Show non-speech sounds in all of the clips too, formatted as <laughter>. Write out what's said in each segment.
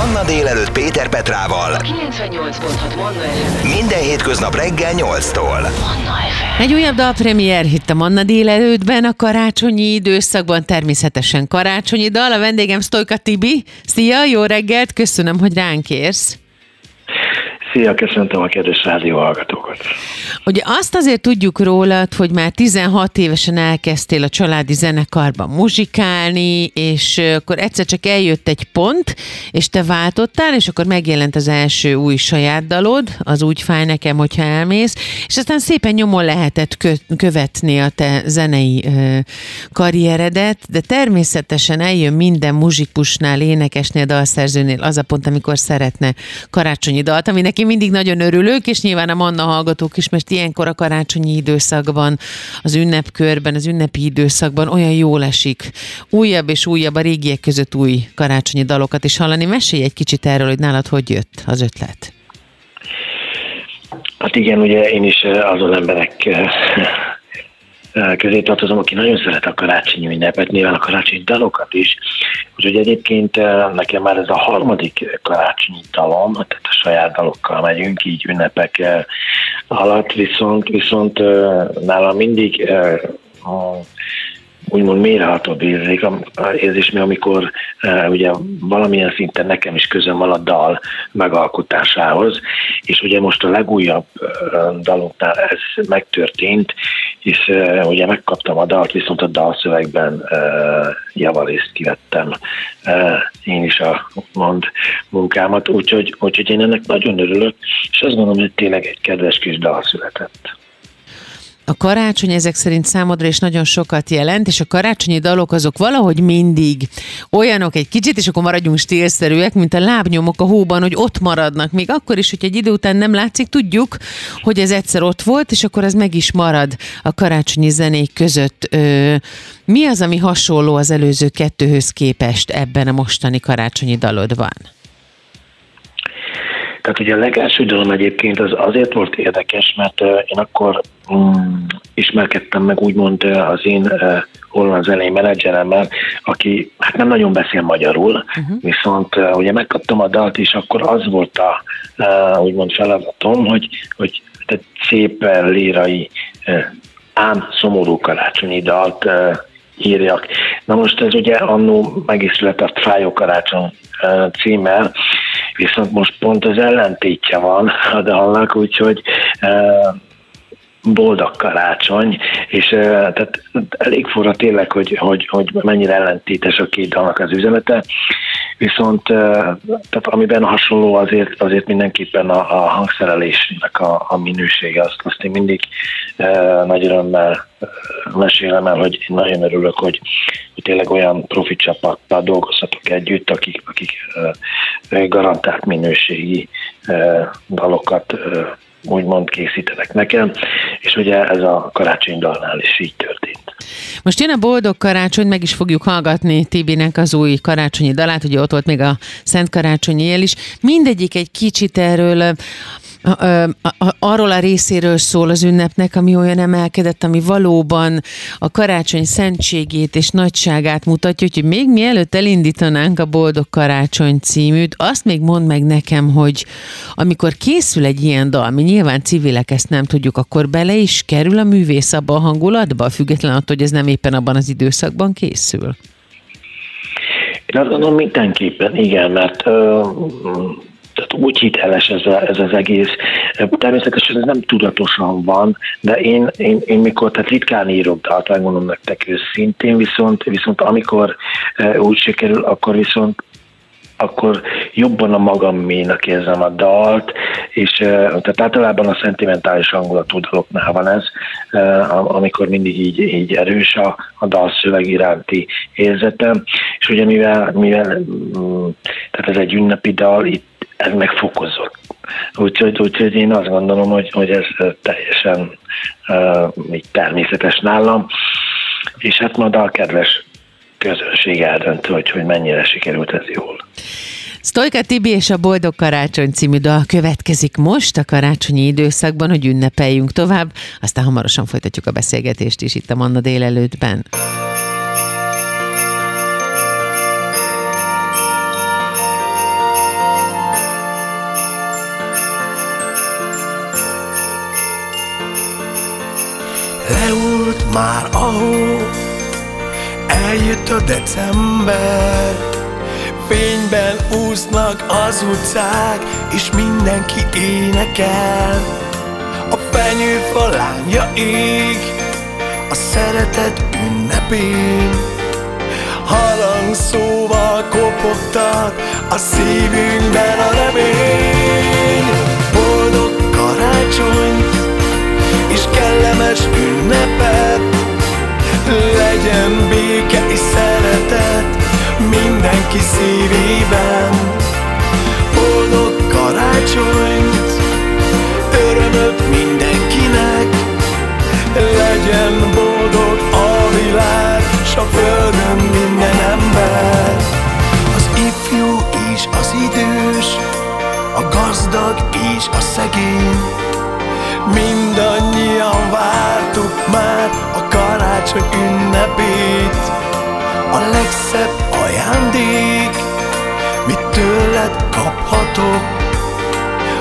Manna délelőtt Péter Petrával. 98.6 Manna FM. Minden hétköznap reggel 8-tól. Manna FM. Egy újabb dalpremier itt a Manna délelőttben, a karácsonyi időszakban természetesen karácsonyi dal. A vendégem Stojka Tibi. Szia, jó reggelt, köszönöm, hogy ránk érsz. Szia, köszöntöm a kedves rádióhallgatókat. Ugye azt azért tudjuk rólad, hogy már 16 évesen elkezdtél a családi zenekarban muzsikálni, és akkor egyszer csak eljött egy pont, és te váltottál, és akkor megjelent az első új saját dalod, az úgy fáj nekem, hogyha elmész, és aztán szépen nyomon lehetett kö- követni a te zenei ö, karrieredet, de természetesen eljön minden muzsikusnál, énekesnél, dalszerzőnél az a pont, amikor szeretne karácsonyi dalt, ami neki mindig nagyon örülök, és nyilván a Manna hallgatók is, mert ilyenkor a karácsonyi időszakban, az ünnepkörben, az ünnepi időszakban olyan jól esik. Újabb és újabb a régiek között új karácsonyi dalokat is hallani. Mesélj egy kicsit erről, hogy nálad hogy jött az ötlet. Hát igen, ugye én is eh, azon emberek eh, közé tartozom, aki nagyon szeret a karácsonyi ünnepet, nyilván a karácsonyi dalokat is. Úgyhogy egyébként nekem már ez a harmadik karácsonyi dalom, tehát a saját dalokkal megyünk így ünnepek alatt, viszont, viszont nálam mindig úgymond mélyrehatóbb érzék, érzés, mi amikor ugye valamilyen szinten nekem is közöm van a dal megalkotásához, és ugye most a legújabb dalunknál ez megtörtént, és uh, ugye megkaptam a dalt, viszont a dalszövegben uh, javarészt kivettem uh, én is a mond munkámat, úgyhogy, úgyhogy én ennek nagyon örülök, és azt gondolom, hogy tényleg egy kedves kis dal született. A karácsony ezek szerint számodra is nagyon sokat jelent, és a karácsonyi dalok azok valahogy mindig olyanok egy kicsit, és akkor maradjunk stílszerűek, mint a lábnyomok a hóban, hogy ott maradnak. Még akkor is, hogy egy idő után nem látszik, tudjuk, hogy ez egyszer ott volt, és akkor az meg is marad a karácsonyi zenék között. Ö, mi az, ami hasonló az előző kettőhöz képest ebben a mostani karácsonyi dalodban? Tehát ugye a legelső dalom egyébként az azért volt érdekes, mert én akkor um, ismerkedtem meg úgymond az én holland zenei menedzseremmel, aki hát nem nagyon beszél magyarul, uh-huh. viszont ugye megkaptam a dalt, és akkor az volt a úgymond feladatom, hogy, hogy tehát szép lírai, ám szomorú karácsonyi dalt írjak. Na most ez ugye annó meg is született Fájó Karácsony címmel, viszont most pont az ellentétje van a dalnak, úgyhogy uh, boldog karácsony, és tehát elég fura tényleg, hogy, hogy, hogy mennyire ellentétes a két dalnak az üzenete, viszont tehát amiben hasonló azért, azért mindenképpen a, a hangszerelésnek a, a minősége, azt, azt én mindig nagy örömmel mesélem el, hogy én nagyon örülök, hogy, hogy tényleg olyan profi csapattal dolgozhatok együtt, akik, akik garantált minőségi dalokat úgymond készítenek nekem, és ugye ez a karácsony dalnál is így történt. Most jön a boldog karácsony, meg is fogjuk hallgatni Tibinek az új karácsonyi dalát, ugye ott volt még a Szent Karácsonyi él is. Mindegyik egy kicsit erről arról a részéről szól az ünnepnek, ami olyan emelkedett, ami valóban a karácsony szentségét és nagyságát mutatja, hogy még mielőtt elindítanánk a Boldog Karácsony címűt, azt még mondd meg nekem, hogy amikor készül egy ilyen dal, mi nyilván civilek ezt nem tudjuk, akkor bele is kerül a művész abba a hangulatba, független attól, hogy ez nem éppen abban az időszakban készül. Én azt gondolom mindenképpen, igen, mert ö, tehát úgy hiteles ez, a, ez az egész. Természetesen ez nem tudatosan van, de én, én, én mikor, tehát ritkán írok dalt, megmondom nektek őszintén, viszont, viszont amikor e, úgy sikerül, akkor viszont akkor jobban a magaménak érzem a dalt, és eh, tehát általában a szentimentális hangulatú daloknál van ez, am- amikor mindig így, így erős a, a dalszöveg iránti érzetem, és ugye mivel, mivel mm, tehát ez egy ünnepi dal, itt ez megfokozott. Úgyhogy, úgyhogy én azt gondolom, hogy, hogy ez teljesen uh, természetes nálam, és hát majd a kedves közönség eldöntő, hogy, hogy mennyire sikerült ez jól. Sztojka Tibi és a Boldog Karácsony című dal következik most a karácsonyi időszakban, hogy ünnepeljünk tovább, aztán hamarosan folytatjuk a beszélgetést is itt a Manna délelőttben. Már ahol Eljött a december. Fényben úsznak az utcák És mindenki énekel. A fenyőfa lángja ég A szeretet ünnepén. Harangszóval kopogtat A szívünkben a remény kellemes ünnepet. Legyen béke és szeretet mindenki szívében. Boldog karácsonyt, örömöt mindenkinek. Legyen boldog a világ, s a földön minden ember. Az ifjú is, az idős, a gazdag is, a szegény Mindannyian vártuk már a karácsony ünnepét. A legszebb ajándék, mit tőled kaphatok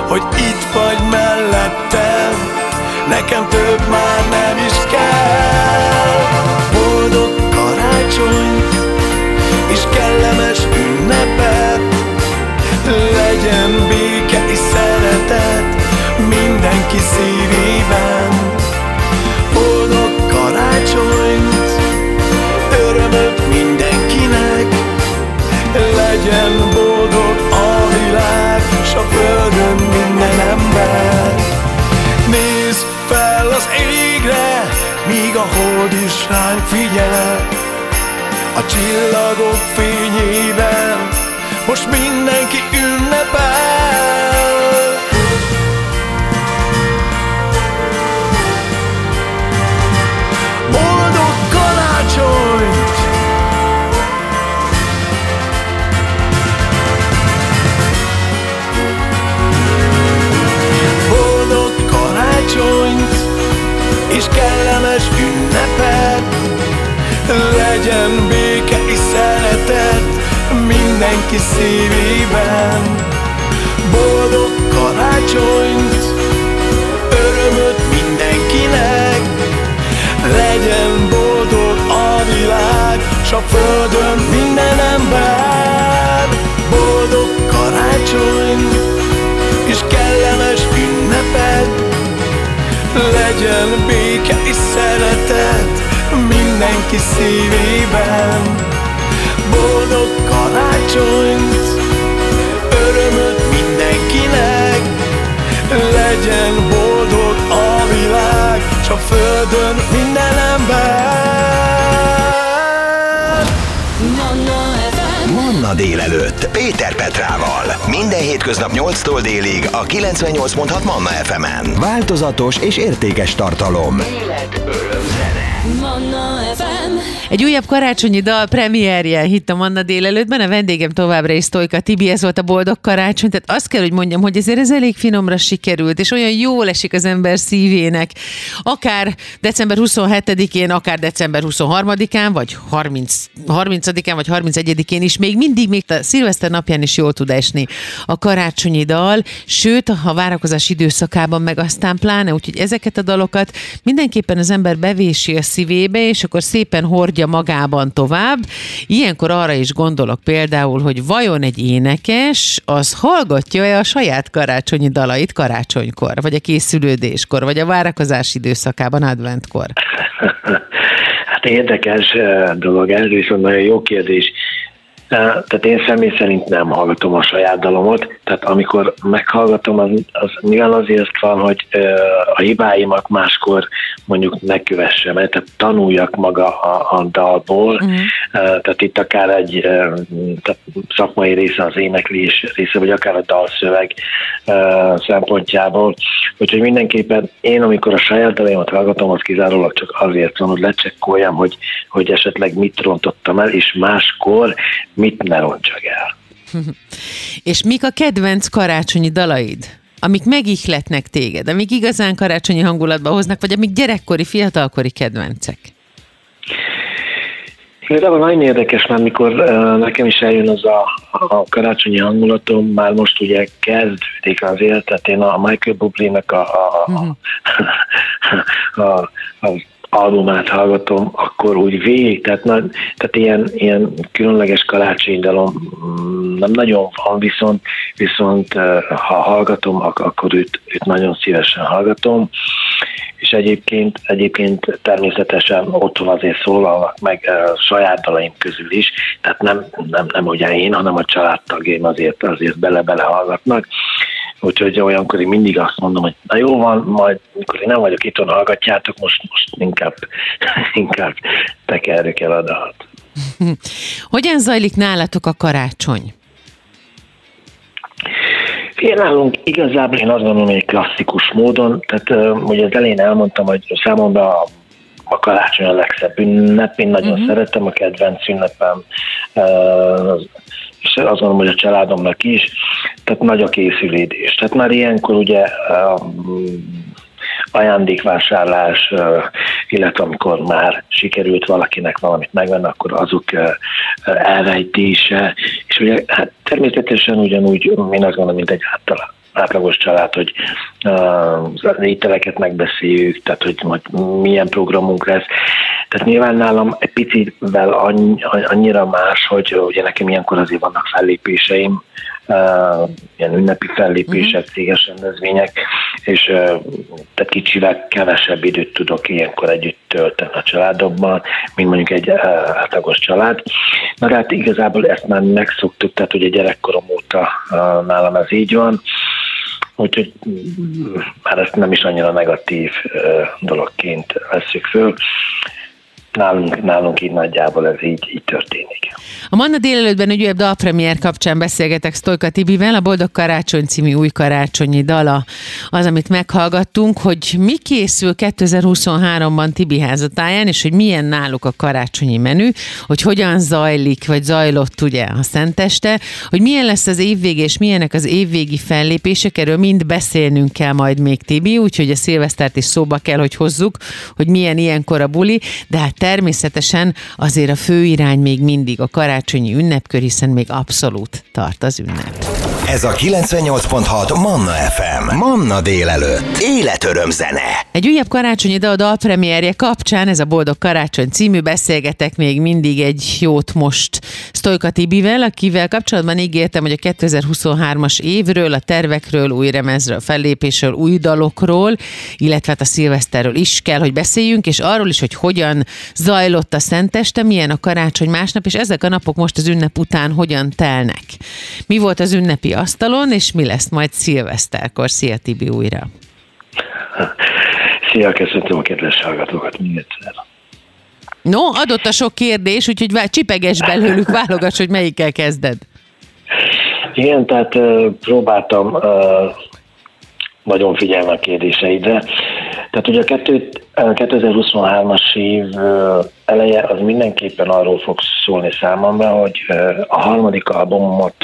Hogy itt vagy mellettem, nekem több már nem is kell. Boldog karácsonyt és kellemes ünnepet. Legyen béke és szeretet mindenki szívében A csillagok fényében mindenki szívében Boldog karácsonyt, örömöt mindenkinek. Legyen boldog a világ, s a földön minden ember. Boldog karácsony, és kellemes ünnepet. Legyen béke és szeretet mindenki szívében Boldog karácsonyt, örömöt mindenkinek Legyen boldog a világ, s a földön minden ember Manna FM. Manna délelőtt Péter Petrával. Minden hétköznap 8-tól délig a 98.6 Manna FM-en. Változatos és értékes tartalom. Élet, öröm, zene. Manna FM. Egy újabb karácsonyi dal premierje hittem Anna délelőttben, a vendégem továbbra is Sztojka Tibi, ez volt a boldog karácsony, tehát azt kell, hogy mondjam, hogy ezért ez elég finomra sikerült, és olyan jól esik az ember szívének. Akár december 27-én, akár december 23-án, vagy 30, 30-án, vagy 31-én is, még mindig, még a szilveszter napján is jól tud esni a karácsonyi dal, sőt, a várakozás időszakában meg aztán pláne, úgyhogy ezeket a dalokat mindenképpen az ember bevési a szívébe, és akkor szépen hordja magában tovább. Ilyenkor arra is gondolok például, hogy vajon egy énekes az hallgatja-e a saját karácsonyi dalait karácsonykor, vagy a készülődéskor, vagy a várakozás időszakában, adventkor? <laughs> Hát érdekes eh, dolog viszont nagyon jó kérdés. Eh, Tehát én személy szerint nem hallgatom a saját dalomat, tehát amikor meghallgatom, az, az nyilván azért van, hogy a hibáimat máskor mondjuk ne kövessem tehát tanuljak maga a, a dalból, uh-huh. tehát itt akár egy eh, tehát szakmai része az éneklés része, vagy akár a dalszöveg szempontjából, úgyhogy mindenképpen én, amikor a saját dalaimat hallgatom, az kizárólag csak azért van, hogy lecsekkoljam, hogy, hogy esetleg mit rontottam el, és máskor mit ne rontsak el. <laughs> És mik a kedvenc karácsonyi dalaid? Amik megihletnek téged, amik igazán karácsonyi hangulatba hoznak, vagy amik gyerekkori, fiatalkori kedvencek? Igazából nagyon érdekes, mert mikor nekem is eljön az a, a karácsonyi hangulatom, már most ugye kezdődik az élet, tehát én a Michael Bublé-nek a, a, a, <laughs> a, a, a albumát hallgatom, akkor úgy végig, tehát, na, tehát ilyen, ilyen különleges karácsonydalom mm, nem nagyon van, viszont, viszont ha hallgatom, akkor őt, őt nagyon szívesen hallgatom, és egyébként, egyébként természetesen otthon azért szólalnak meg saját dalaim közül is, tehát nem, nem, nem ugye én, hanem a családtagjaim azért, azért bele-bele hallgatnak. Úgyhogy olyankor én mindig azt mondom, hogy na jó van, majd mikor én nem vagyok itt, hallgatjátok, most, most inkább, <laughs> inkább tekerjük el a dalt. <laughs> Hogyan zajlik nálatok a karácsony? Én nálunk igazából én azt gondolom, hogy klasszikus módon, tehát ugye az elején elmondtam, hogy számomra a, a karácsony a legszebb ünnep, én nagyon uh-huh. szeretem, a kedvenc ünnepem, és azt gondolom, hogy a családomnak is, tehát nagy a készülődés. Tehát már ilyenkor ugye ajándékvásárlás, illetve amikor már sikerült valakinek valamit megvenni, akkor azok elrejtése, és ugye hát természetesen ugyanúgy, én azt gondolom, mint egy általában átlagos család, hogy az ételeket megbeszéljük, tehát hogy majd milyen programunk lesz. Tehát nyilván nálam egy picivel annyira más, hogy ugye nekem ilyenkor azért vannak fellépéseim, uh, ilyen ünnepi fellépések, uh-huh. céges rendezvények, és uh, tehát kicsivel kevesebb időt tudok ilyenkor együtt tölteni a családomban, mint mondjuk egy uh, átlagos család. Na de hát igazából ezt már megszoktuk, tehát ugye gyerekkorom óta uh, nálam ez így van, úgyhogy mm, már ezt nem is annyira negatív dologként veszük föl nálunk, nálunk így nagyjából ez így, így történik. A Manna délelőttben egy újabb dalpremiér kapcsán beszélgetek Sztojka Tibivel, a Boldog Karácsony című új karácsonyi dala az, amit meghallgattunk, hogy mi készül 2023-ban Tibi házatáján, és hogy milyen náluk a karácsonyi menü, hogy hogyan zajlik, vagy zajlott ugye a Szenteste, hogy milyen lesz az évvége, és milyenek az évvégi fellépések, erről mind beszélnünk kell majd még Tibi, úgyhogy a szilvesztert is szóba kell, hogy hozzuk, hogy milyen ilyenkor a buli, de hát természetesen azért a fő irány még mindig a karácsonyi ünnepkör, hiszen még abszolút tart az ünnep. Ez a 98.6 Manna FM. Manna délelőtt. Életöröm zene. Egy újabb karácsonyi dal dalpremierje kapcsán, ez a Boldog Karácsony című, beszélgetek még mindig egy jót most Sztojka Tibivel, akivel kapcsolatban ígértem, hogy a 2023-as évről, a tervekről, új remezről, fellépésről, új dalokról, illetve hát a szilveszterről is kell, hogy beszéljünk, és arról is, hogy hogyan zajlott a Szenteste, milyen a karácsony másnap, és ezek a napok most az ünnep után hogyan telnek. Mi volt az ünnepi asztalon, és mi lesz majd szilveszterkor? Szia Tibi újra! Szia, köszöntöm a kedves hallgatókat még egyszer. No, adott a sok kérdés, úgyhogy vár, csipeges belőlük, válogass, hogy melyikkel kezded. Igen, tehát uh, próbáltam uh, nagyon figyelni a kérdéseidre. Tehát ugye a 2023-as év eleje az mindenképpen arról fog szólni számomra, hogy a harmadik albumot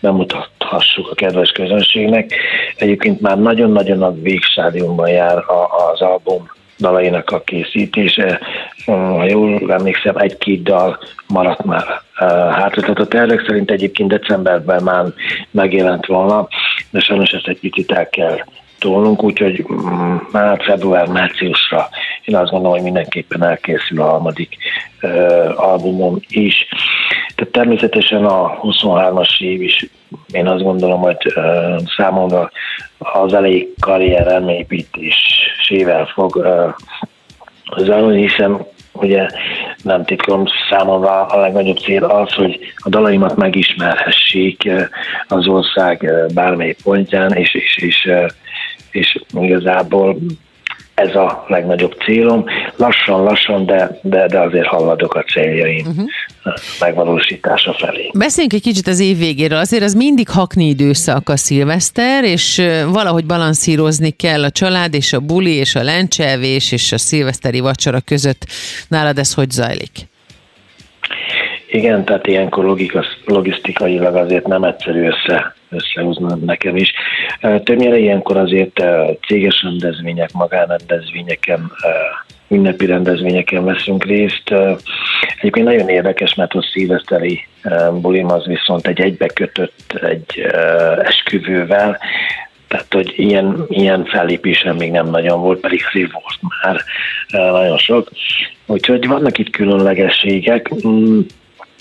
bemutathassuk a kedves közönségnek. Egyébként már nagyon-nagyon a végstádiumban jár az album dalainak a készítése. Ha jól emlékszem, egy-két dal maradt már hátra. Tehát a tervek szerint egyébként decemberben már megjelent volna, de sajnos ezt egy picit el kell tolnunk, úgyhogy mm, már február-márciusra én azt gondolom, hogy mindenképpen elkészül a harmadik albumom is. Tehát természetesen a 23-as év is én azt gondolom, hogy uh, számomra az elejé karrier elmélyítésével fog uh, zajlani, hiszen ugye nem titkom számomra a legnagyobb cél az, hogy a dalaimat megismerhessék az ország bármely pontján, és, és, és és igazából ez a legnagyobb célom. Lassan-lassan, de, de, de azért halladok a céljaim uh-huh. megvalósítása felé. Beszéljünk egy kicsit az év végéről. Azért az mindig hakni időszak a szilveszter, és valahogy balanszírozni kell a család és a buli és a lencselvés és a szilveszteri vacsora között. Nálad ez hogy zajlik? Igen, tehát ilyenkor logika, logisztikailag azért nem egyszerű össze, összehúzni nekem is. Többnyire ilyenkor azért céges rendezvények, magánrendezvényeken, ünnepi rendezvényeken veszünk részt. Egyébként nagyon érdekes, mert a szíveszteri bulim az viszont egy egybekötött egy esküvővel, tehát, hogy ilyen, ilyen fellépésem még nem nagyon volt, pedig azért volt már nagyon sok. Úgyhogy vannak itt különlegességek.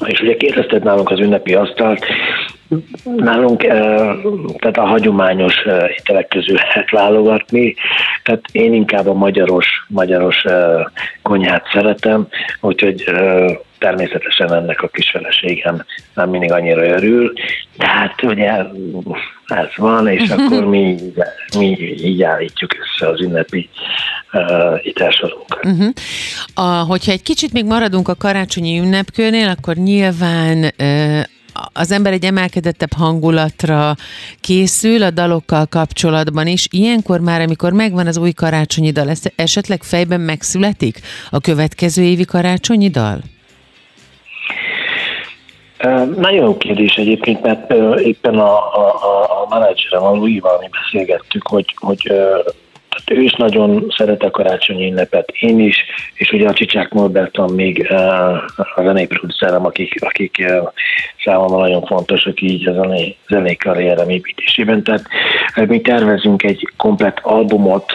És ugye kérdezted nálunk az ünnepi asztalt, nálunk tehát a hagyományos ételek közül lehet válogatni, tehát én inkább a magyaros, magyaros konyhát szeretem, úgyhogy természetesen ennek a kis feleségem nem mindig annyira örül, de hát ugye ez van, és <laughs> akkor mi, mi így állítjuk össze az ünnepi uh, itelsorunkat. Uh-huh. A, hogyha egy kicsit még maradunk a karácsonyi ünnepkőnél, akkor nyilván uh, az ember egy emelkedettebb hangulatra készül a dalokkal kapcsolatban is. Ilyenkor már, amikor megvan az új karácsonyi dal, esetleg fejben megszületik a következő évi karácsonyi dal? Nagyon jó kérdés egyébként, mert éppen a, a, a menedzserem, a Louis-val mi beszélgettük, hogy, hogy tehát ő is nagyon szeret a karácsonyi ünnepet, én is, és ugye a Csicsák Norberton még a zenei producerem, akik, akik számomra nagyon fontosak így a zenei, zenei karrierem építésében. Tehát mi tervezünk egy komplet albumot,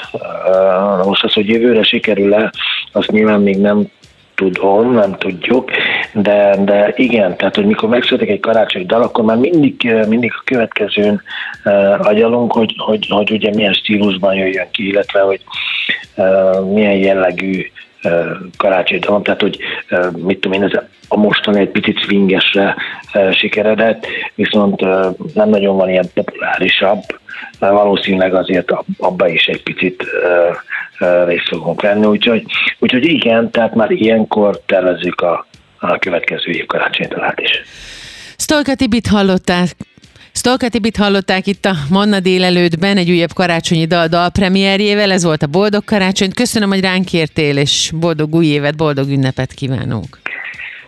most az, hogy jövőre sikerül-e, azt nyilván még nem tudom, nem tudjuk, de, de igen, tehát hogy mikor megszületik egy karácsonyi dal, akkor már mindig, mindig a következőn uh, agyalunk, hogy, hogy, hogy ugye milyen stílusban jöjjön ki, illetve hogy uh, milyen jellegű uh, karácsonyi dal, tehát hogy uh, mit tudom én, ez a mostani egy picit swingesre uh, sikeredett, viszont uh, nem nagyon van ilyen populárisabb, valószínűleg azért abba is egy picit uh, részt fogunk venni, úgyhogy, úgyhogy igen, tehát már ilyenkor tervezzük a, a következő év karácsonytalát is. Stolka Tibit hallották, Stolka Tibit hallották itt a Manna délelőttben egy újabb karácsonyi dal dalpremierjével, ez volt a Boldog Karácsony. Köszönöm, hogy ránk értél, és boldog új évet, boldog ünnepet kívánunk.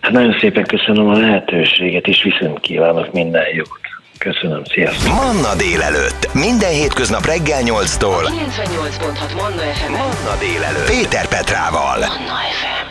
Hát nagyon szépen köszönöm a lehetőséget, és viszont kívánok minden jót. Köszönöm, sziasztok! Manna délelőtt. Minden hétköznap reggel 8-tól. 98.6 Manna FM. Manna délelőtt. Péter Petrával. Manna FM.